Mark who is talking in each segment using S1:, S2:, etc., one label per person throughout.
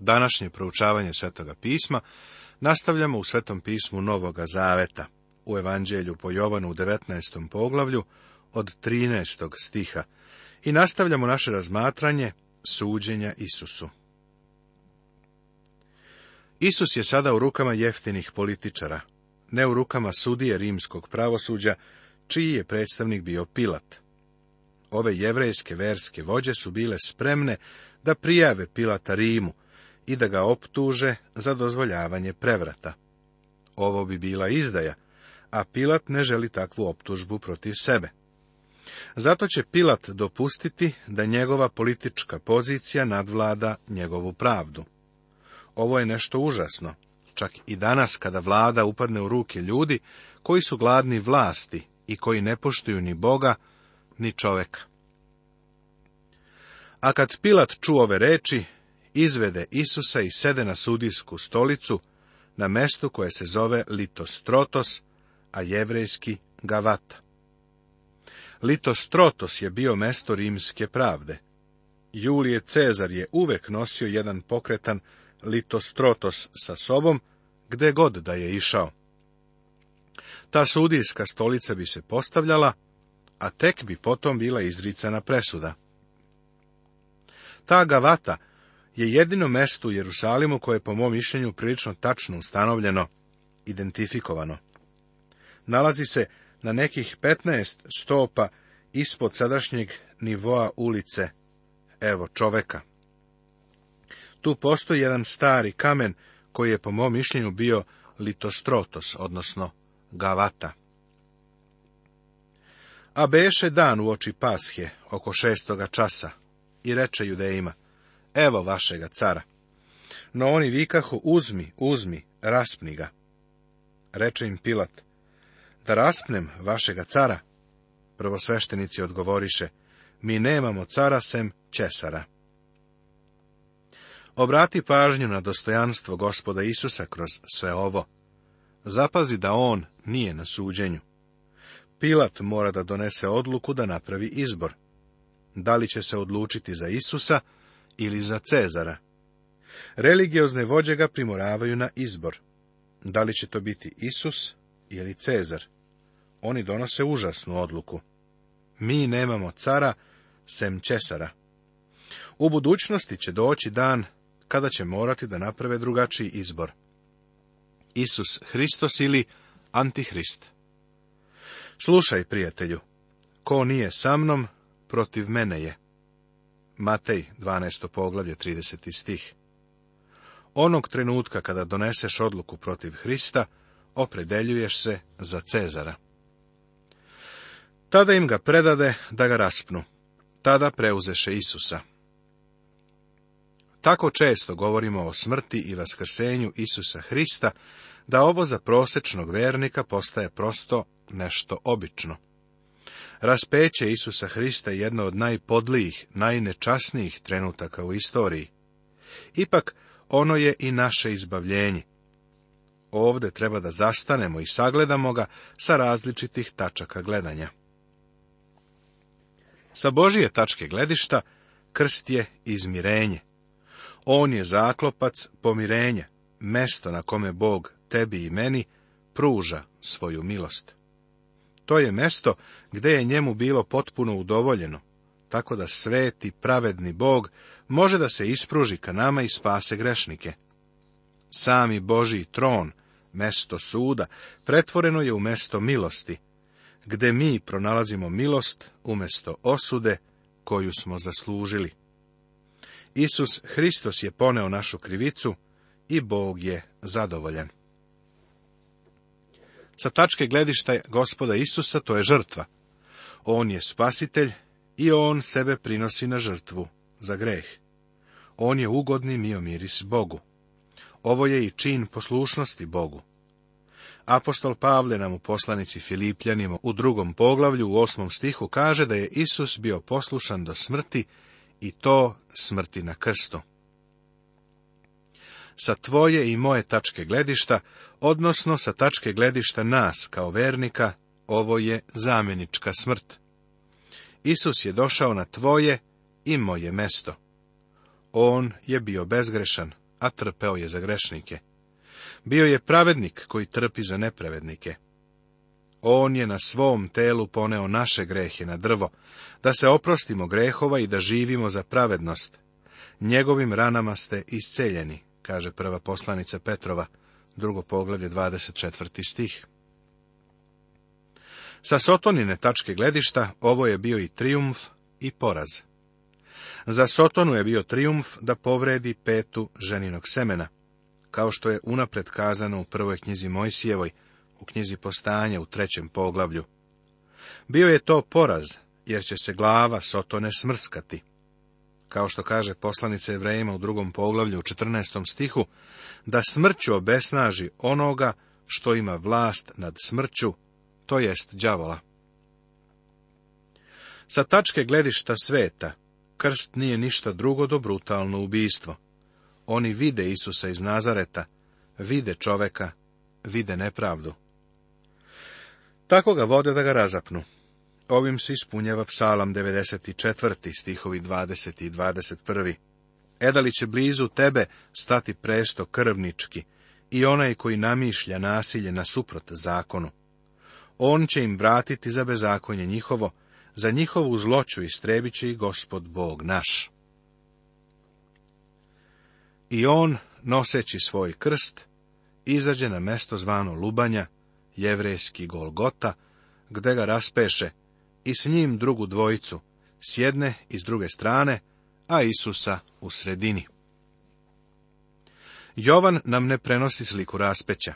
S1: Današnje proučavanje Svetoga pisma nastavljamo u Svetom pismu Novoga Zaveta, u Evanđelju po Jovanu u 19. poglavlju od 13. stiha i nastavljamo naše razmatranje suđenja Isusu. Isus je sada u rukama jeftinih političara, ne u rukama sudije rimskog pravosuđa, čiji je predstavnik bio Pilat. Ove jevrejske verske vođe su bile spremne da prijave Pilata Rimu, i da ga optuže za dozvoljavanje prevrata. Ovo bi bila izdaja, a Pilat ne želi takvu optužbu protiv sebe. Zato će Pilat dopustiti da njegova politička pozicija nadvlada njegovu pravdu. Ovo je nešto užasno, čak i danas kada vlada upadne u ruke ljudi koji su gladni vlasti i koji ne poštuju ni Boga, ni čoveka. A kad Pilat čuo ove reči, izvede Isusa i sede na sudijsku stolicu na mestu koje se zove Litostrotos, a jevrejski Gavata. Litostrotos je bio mesto rimske pravde. Julije Cezar je uvek nosio jedan pokretan Litostrotos sa sobom, gde god da je išao. Ta sudijska stolica bi se postavljala, a tek bi potom bila izricana presuda. Ta gavata je jedino mesto u Jerusalimu koje je po mom mišljenju prilično tačno ustanovljeno, identifikovano. Nalazi se na nekih 15 stopa ispod sadašnjeg nivoa ulice, evo čoveka. Tu postoji jedan stari kamen koji je po mom mišljenju bio litostrotos, odnosno gavata. A beše dan u oči pashe, oko šestoga časa, i reče judejima, evo vašega cara. No oni vikahu, uzmi, uzmi, raspni ga. Reče im Pilat, da raspnem vašega cara. Prvosveštenici odgovoriše, mi nemamo cara sem Česara. Obrati pažnju na dostojanstvo gospoda Isusa kroz sve ovo. Zapazi da on nije na suđenju. Pilat mora da donese odluku da napravi izbor. Da li će se odlučiti za Isusa ili za Cezara. Religiozne vođe ga primoravaju na izbor. Da li će to biti Isus ili Cezar? Oni donose užasnu odluku. Mi nemamo cara, sem Česara. U budućnosti će doći dan kada će morati da naprave drugačiji izbor. Isus Hristos ili Antihrist. Slušaj, prijatelju, ko nije sa mnom, protiv mene je. Matej, 12. poglavlje, 30. stih. Onog trenutka kada doneseš odluku protiv Hrista, opredeljuješ se za Cezara. Tada im ga predade da ga raspnu. Tada preuzeše Isusa. Tako često govorimo o smrti i vaskrsenju Isusa Hrista, da ovo za prosečnog vernika postaje prosto nešto obično raspeće Isusa Hrista jedno od najpodlijih, najnečasnijih trenutaka u istoriji. Ipak, ono je i naše izbavljenje. Ovde treba da zastanemo i sagledamo ga sa različitih tačaka gledanja. Sa Božije tačke gledišta, krst je izmirenje. On je zaklopac pomirenja, mesto na kome Bog tebi i meni pruža svoju milost. To je mesto gdje je njemu bilo potpuno udovoljeno, tako da sveti, pravedni Bog može da se ispruži ka nama i spase grešnike. Sami Boži tron, mesto suda, pretvoreno je u mesto milosti, gde mi pronalazimo milost umjesto osude koju smo zaslužili. Isus Hristos je poneo našu krivicu i Bog je zadovoljan. Sa tačke gledišta gospoda Isusa to je žrtva. On je spasitelj i on sebe prinosi na žrtvu za greh. On je ugodni miomiris Bogu. Ovo je i čin poslušnosti Bogu. Apostol Pavle nam u poslanici Filipljanima u drugom poglavlju u osmom stihu kaže da je Isus bio poslušan do smrti i to smrti na krstu sa tvoje i moje tačke gledišta, odnosno sa tačke gledišta nas kao vernika, ovo je zamjenička smrt. Isus je došao na tvoje i moje mesto. On je bio bezgrešan, a trpeo je za grešnike. Bio je pravednik koji trpi za nepravednike. On je na svom telu poneo naše grehe na drvo, da se oprostimo grehova i da živimo za pravednost. Njegovim ranama ste isceljeni kaže prva poslanica Petrova, drugo poglavlje 24. stih. Sa Sotonine tačke gledišta ovo je bio i trijumf i poraz. Za Sotonu je bio trijumf da povredi petu ženinog semena, kao što je unapred kazano u prvoj knjizi Mojsijevoj, u knjizi postanja u trećem poglavlju. Bio je to poraz, jer će se glava Sotone smrskati kao što kaže poslanica Evrejima u drugom poglavlju u 14. stihu, da smrću obesnaži onoga što ima vlast nad smrću, to jest đavola. Sa tačke gledišta sveta, krst nije ništa drugo do brutalno ubijstvo. Oni vide Isusa iz Nazareta, vide čoveka, vide nepravdu. Tako ga vode da ga razapnu. Ovim se ispunjava psalam 94. stihovi 20. i 21. Edali će blizu tebe stati presto krvnički i onaj koji namišlja nasilje na suprot zakonu. On će im vratiti za bezakonje njihovo, za njihovu zloću istrebit će i gospod Bog naš. I on, noseći svoj krst, izađe na mesto zvano Lubanja, jevrejski Golgota, gde ga raspeše, i s njim drugu dvojicu, s jedne i s druge strane, a Isusa u sredini. Jovan nam ne prenosi sliku raspeća.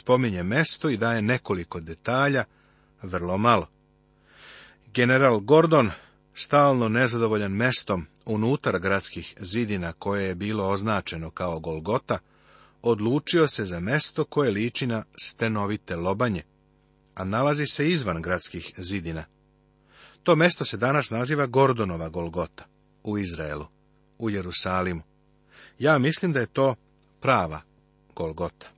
S1: Spominje mesto i daje nekoliko detalja, vrlo malo. General Gordon, stalno nezadovoljan mestom unutar gradskih zidina koje je bilo označeno kao Golgota, odlučio se za mesto koje liči na stenovite lobanje, a nalazi se izvan gradskih zidina. To mesto se danas naziva Gordonova Golgota u Izraelu, u Jerusalimu. Ja mislim da je to prava Golgota.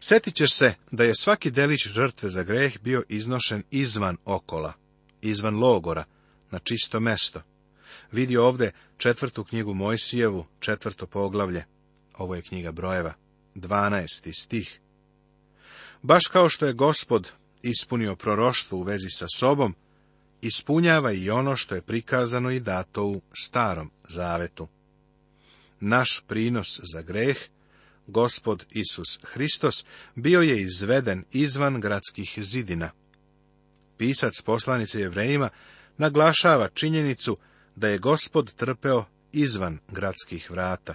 S1: Sjetit ćeš se da je svaki delić žrtve za greh bio iznošen izvan okola, izvan logora, na čisto mesto. Vidio ovdje četvrtu knjigu Mojsijevu, četvrto poglavlje. Ovo je knjiga brojeva, 12. stih. Baš kao što je gospod ispunio proroštvo u vezi sa sobom, ispunjava i ono što je prikazano i dato u starom zavetu. Naš prinos za greh, gospod Isus Hristos, bio je izveden izvan gradskih zidina. Pisac poslanice Jevrejima naglašava činjenicu da je gospod trpeo izvan gradskih vrata.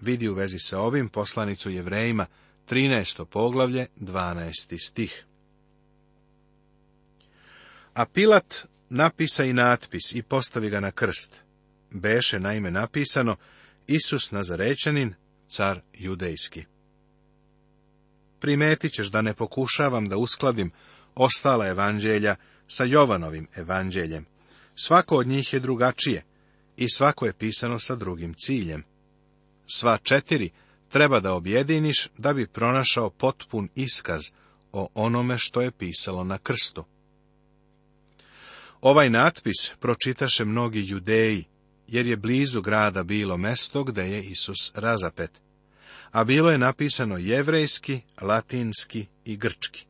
S1: Vidi u vezi sa ovim poslanicu Jevrejima, 13. poglavlje, 12. stih. A Pilat napisa i natpis i postavi ga na krst. Beše naime napisano Isus Nazarećanin, car judejski. Primetit ćeš da ne pokušavam da uskladim ostala evanđelja sa Jovanovim evanđeljem. Svako od njih je drugačije i svako je pisano sa drugim ciljem. Sva četiri treba da objediniš da bi pronašao potpun iskaz o onome što je pisalo na krstu. Ovaj natpis pročitaše mnogi judeji, jer je blizu grada bilo mesto gde je Isus razapet, a bilo je napisano jevrejski, latinski i grčki.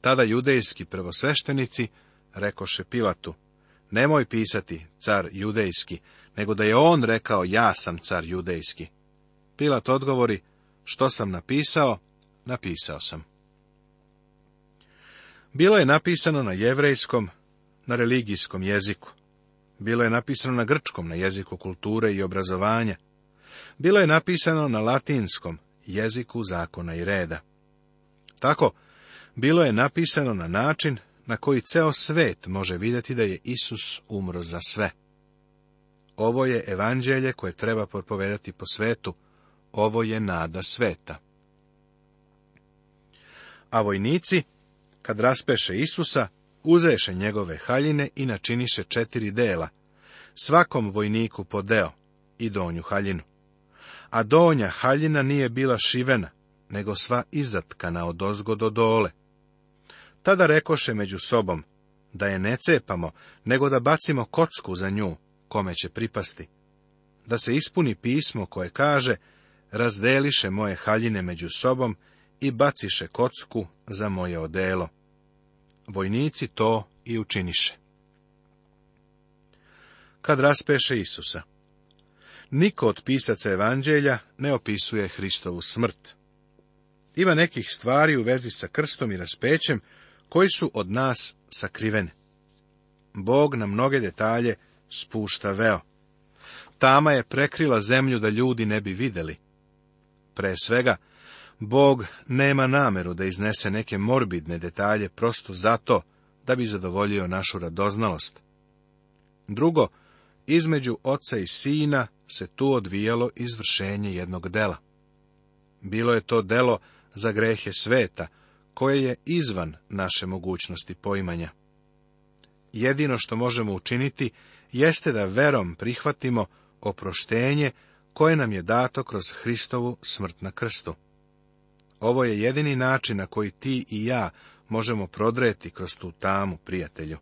S1: Tada judejski prvosveštenici rekoše Pilatu, nemoj pisati car judejski, nego da je on rekao ja sam car judejski. Pilat odgovori, što sam napisao, napisao sam. Bilo je napisano na jevrejskom, na religijskom jeziku. Bilo je napisano na grčkom, na jeziku kulture i obrazovanja. Bilo je napisano na latinskom, jeziku zakona i reda. Tako, bilo je napisano na način na koji ceo svet može vidjeti da je Isus umro za sve. Ovo je evanđelje koje treba propovedati po svetu. Ovo je nada sveta. A vojnici, kad raspeše Isusa, uzeše njegove haljine i načiniše četiri dela, svakom vojniku po deo i donju haljinu. A donja haljina nije bila šivena, nego sva izatkana od ozgo do dole. Tada rekoše među sobom, da je ne cepamo, nego da bacimo kocku za nju, kome će pripasti. Da se ispuni pismo koje kaže, razdeliše moje haljine među sobom i baciše kocku za moje odelo vojnici to i učiniše. Kad raspeše Isusa Niko od pisaca evanđelja ne opisuje Hristovu smrt. Ima nekih stvari u vezi sa krstom i raspećem koji su od nas sakrivene. Bog na mnoge detalje spušta veo. Tama je prekrila zemlju da ljudi ne bi videli. Pre svega, Bog nema nameru da iznese neke morbidne detalje prosto zato da bi zadovoljio našu radoznalost. Drugo, između oca i sina se tu odvijalo izvršenje jednog dela. Bilo je to delo za grehe sveta, koje je izvan naše mogućnosti poimanja. Jedino što možemo učiniti jeste da verom prihvatimo oproštenje koje nam je dato kroz Hristovu smrt na krstu. Ovo je jedini način na koji ti i ja možemo prodreti kroz tu tamu, prijatelju.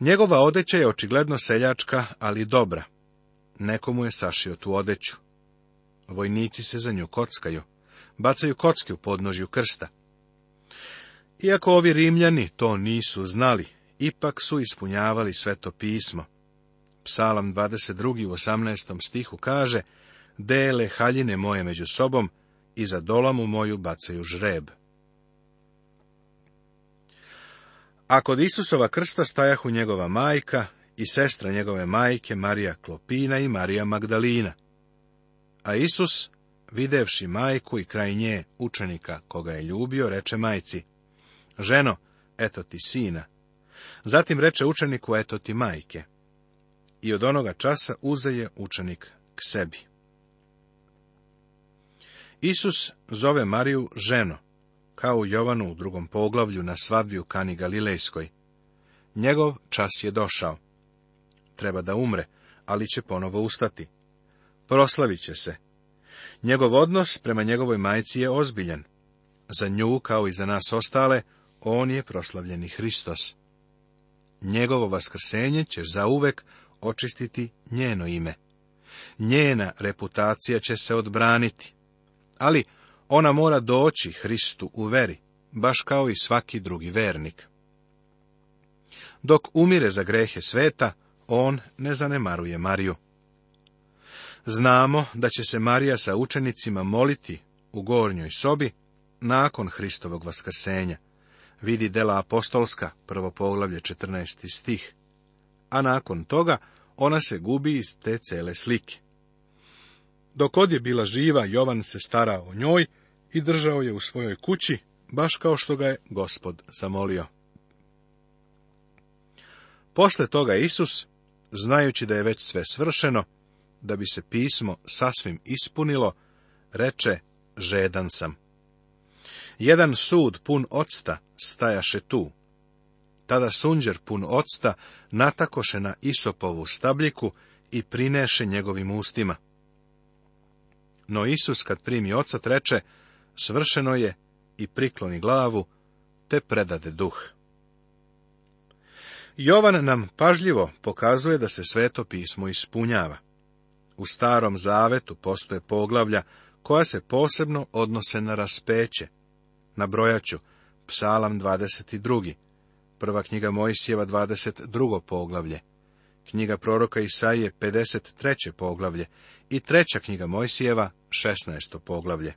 S1: Njegova odeća je očigledno seljačka, ali dobra. Nekomu je sašio tu odeću. Vojnici se za nju kockaju. Bacaju kocke u podnožju krsta. Iako ovi Rimljani to nisu znali, ipak su ispunjavali sveto pismo. Psalam 22. u 18. stihu kaže, dele haljine moje među sobom i za dolamu moju bacaju žreb. A kod Isusova krsta stajahu njegova majka i sestra njegove majke Marija Klopina i Marija Magdalina. A Isus, videvši majku i kraj nje učenika koga je ljubio, reče majci, ženo, eto ti sina. Zatim reče učeniku, eto ti majke. I od onoga časa uze je učenik k sebi. Isus zove Mariju ženo, kao u Jovanu u drugom poglavlju na svadbi u Kani Galilejskoj. Njegov čas je došao. Treba da umre, ali će ponovo ustati. Proslavit će se. Njegov odnos prema njegovoj majci je ozbiljan. Za nju, kao i za nas ostale, on je proslavljeni Hristos. Njegovo vaskrsenje će zauvek očistiti njeno ime. Njena reputacija će se odbraniti ali ona mora doći Hristu u veri, baš kao i svaki drugi vernik. Dok umire za grehe sveta, on ne zanemaruje Mariju. Znamo da će se Marija sa učenicima moliti u gornjoj sobi nakon Hristovog vaskrsenja. Vidi dela apostolska, prvo poglavlje 14. stih. A nakon toga ona se gubi iz te cele slike. Dok god je bila živa, Jovan se starao o njoj i držao je u svojoj kući, baš kao što ga je gospod zamolio. Posle toga Isus, znajući da je već sve svršeno, da bi se pismo sasvim ispunilo, reče, žedan sam. Jedan sud pun octa stajaše tu. Tada sunđer pun octa natakoše na Isopovu stabljiku i prineše njegovim ustima. No Isus kad primi oca reče, svršeno je i prikloni glavu, te predade duh. Jovan nam pažljivo pokazuje da se sveto pismo ispunjava. U starom zavetu postoje poglavlja koja se posebno odnose na raspeće. Na brojaću, psalam 22. Prva knjiga Mojsijeva 22. poglavlje knjiga proroka Isaije 53. poglavlje i treća knjiga Mojsijeva 16. poglavlje.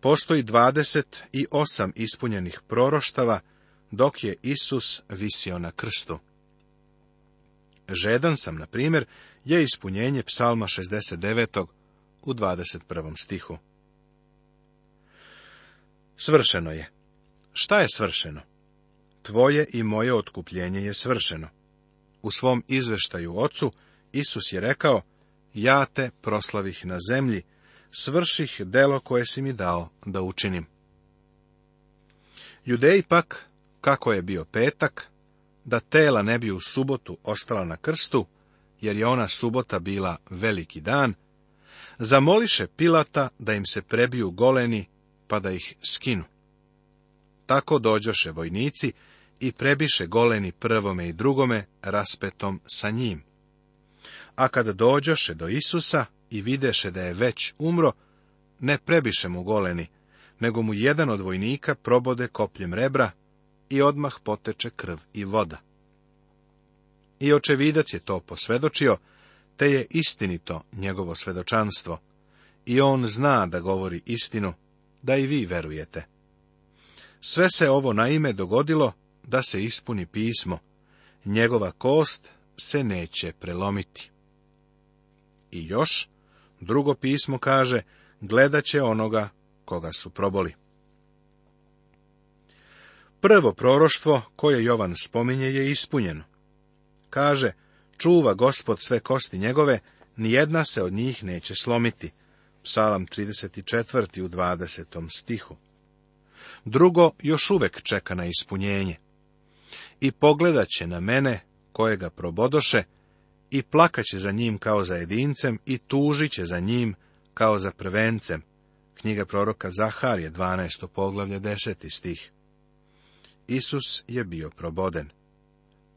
S1: Postoji 28 ispunjenih proroštava dok je Isus visio na krstu. Žedan sam, na primjer, je ispunjenje psalma 69. u 21. stihu. Svršeno je. Šta je svršeno? Tvoje i moje otkupljenje je svršeno u svom izveštaju ocu, Isus je rekao, ja te proslavih na zemlji, svrših delo koje si mi dao da učinim. Judeji pak, kako je bio petak, da tela ne bi u subotu ostala na krstu, jer je ona subota bila veliki dan, zamoliše Pilata da im se prebiju goleni, pa da ih skinu. Tako dođoše vojnici i prebiše goleni prvome i drugome raspetom sa njim. A kada dođoše do Isusa i videše da je već umro, ne prebiše mu goleni, nego mu jedan od vojnika probode kopljem rebra i odmah poteče krv i voda. I očevidac je to posvedočio, te je istinito njegovo svedočanstvo. I on zna da govori istinu, da i vi verujete. Sve se ovo naime dogodilo da se ispuni pismo, njegova kost se neće prelomiti. I još, drugo pismo kaže, gledat će onoga koga su proboli. Prvo proroštvo koje Jovan spominje je ispunjeno. Kaže, čuva gospod sve kosti njegove, nijedna se od njih neće slomiti. Psalam 34. u 20. stihu. Drugo još uvek čeka na ispunjenje i pogledat će na mene, kojega probodoše, i plakaće za njim kao za jedincem i će za njim kao za prvencem. Knjiga proroka Zaharije, 12. poglavlje, 10. stih. Isus je bio proboden.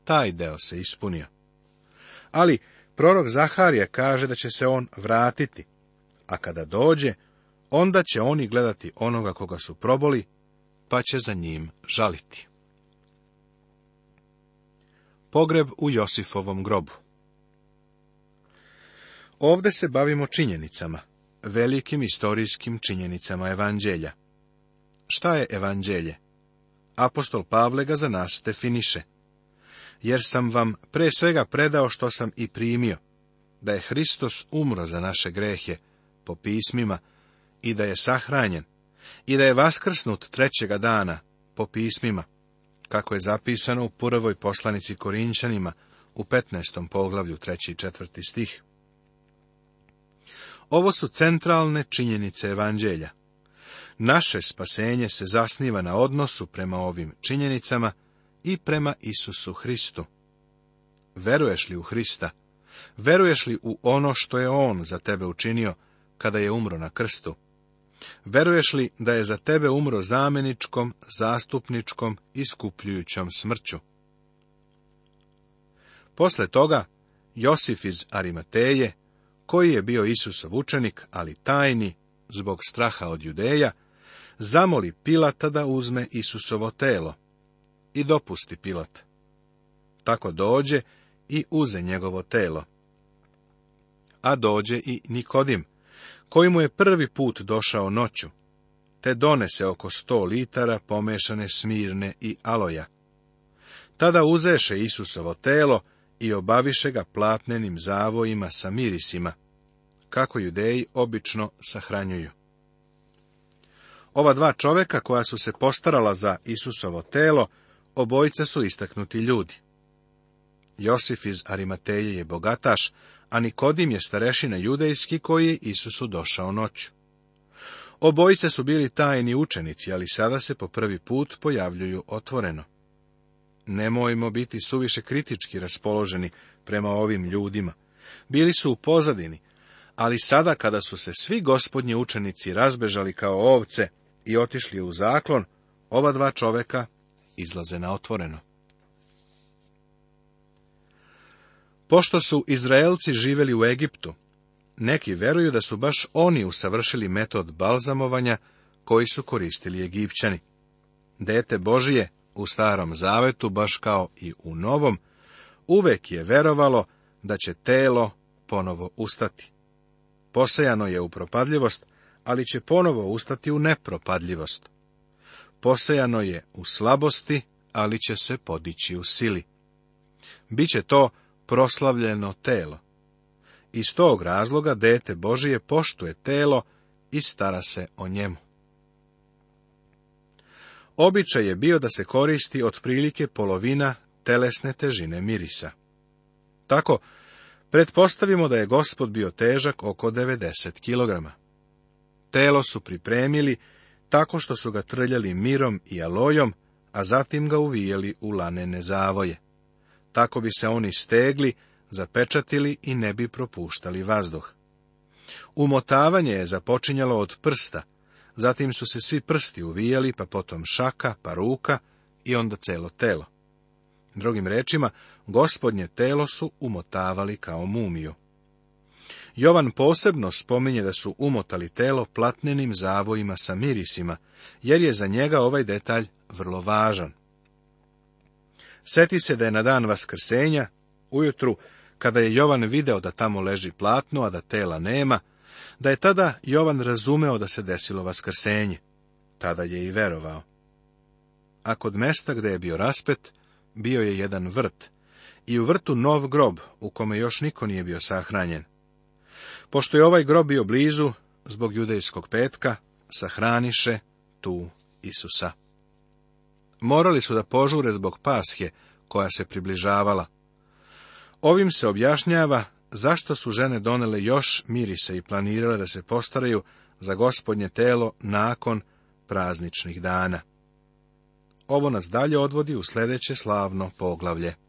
S1: Taj deo se ispunio. Ali prorok Zaharija kaže da će se on vratiti, a kada dođe, onda će oni gledati onoga koga su proboli, pa će za njim žaliti. Pogreb u Josifovom grobu. Ovde se bavimo činjenicama, velikim istorijskim činjenicama evanđelja. Šta je evanđelje? Apostol Pavle ga za nas definiše. Jer sam vam pre svega predao što sam i primio, da je Hristos umro za naše grehe, po pismima, i da je sahranjen, i da je vaskrsnut trećega dana, po pismima, kako je zapisano u prvoj poslanici Korinčanima u 15. poglavlju 3. i 4. stih. Ovo su centralne činjenice evanđelja. Naše spasenje se zasniva na odnosu prema ovim činjenicama i prema Isusu Hristu. Veruješ li u Hrista? Veruješ li u ono što je On za tebe učinio kada je umro na krstu? Veruješ li da je za tebe umro zameničkom, zastupničkom i skupljujućom smrću? Posle toga, Josif iz Arimateje, koji je bio Isusov učenik, ali tajni, zbog straha od judeja, zamoli Pilata da uzme Isusovo telo i dopusti Pilat. Tako dođe i uze njegovo telo. A dođe i Nikodim, koji mu je prvi put došao noću, te donese oko sto litara pomešane smirne i aloja. Tada uzeše Isusovo telo i obaviše ga platnenim zavojima sa mirisima, kako judeji obično sahranjuju. Ova dva čoveka koja su se postarala za Isusovo telo, obojica su istaknuti ljudi. Josif iz Arimateje je bogataš, a Nikodim je starešina judejski koji je Isusu došao noću. Obojice su bili tajni učenici, ali sada se po prvi put pojavljuju otvoreno. Nemojmo biti suviše kritički raspoloženi prema ovim ljudima. Bili su u pozadini, ali sada kada su se svi gospodnji učenici razbežali kao ovce i otišli u zaklon, ova dva čoveka izlaze na otvoreno. Pošto su Izraelci živeli u Egiptu, neki veruju da su baš oni usavršili metod balzamovanja koji su koristili Egipćani. Dete Božije u starom zavetu, baš kao i u novom, uvek je verovalo da će telo ponovo ustati. Posejano je u propadljivost, ali će ponovo ustati u nepropadljivost. Posejano je u slabosti, ali će se podići u sili. Biće to proslavljeno telo. Iz tog razloga dete Božije poštuje telo i stara se o njemu. Običaj je bio da se koristi otprilike polovina telesne težine mirisa. Tako, pretpostavimo da je gospod bio težak oko 90 kilograma. Telo su pripremili tako što su ga trljali mirom i alojom, a zatim ga uvijeli u lanene zavoje. Tako bi se oni stegli, zapečatili i ne bi propuštali vazduh. Umotavanje je započinjalo od prsta, zatim su se svi prsti uvijali, pa potom šaka, pa ruka i onda celo telo. Drugim rečima, gospodnje telo su umotavali kao mumiju. Jovan posebno spominje da su umotali telo platnenim zavojima sa mirisima, jer je za njega ovaj detalj vrlo važan. Seti se da je na dan Vaskrsenja, ujutru, kada je Jovan video da tamo leži platno, a da tela nema, da je tada Jovan razumeo da se desilo Vaskrsenje. Tada je i verovao. A kod mesta gde je bio raspet, bio je jedan vrt, i u vrtu nov grob, u kome još niko nije bio sahranjen. Pošto je ovaj grob bio blizu, zbog judejskog petka, sahraniše tu Isusa morali su da požure zbog pashe koja se približavala. Ovim se objašnjava zašto su žene donele još mirise i planirale da se postaraju za gospodnje telo nakon prazničnih dana. Ovo nas dalje odvodi u sljedeće slavno poglavlje.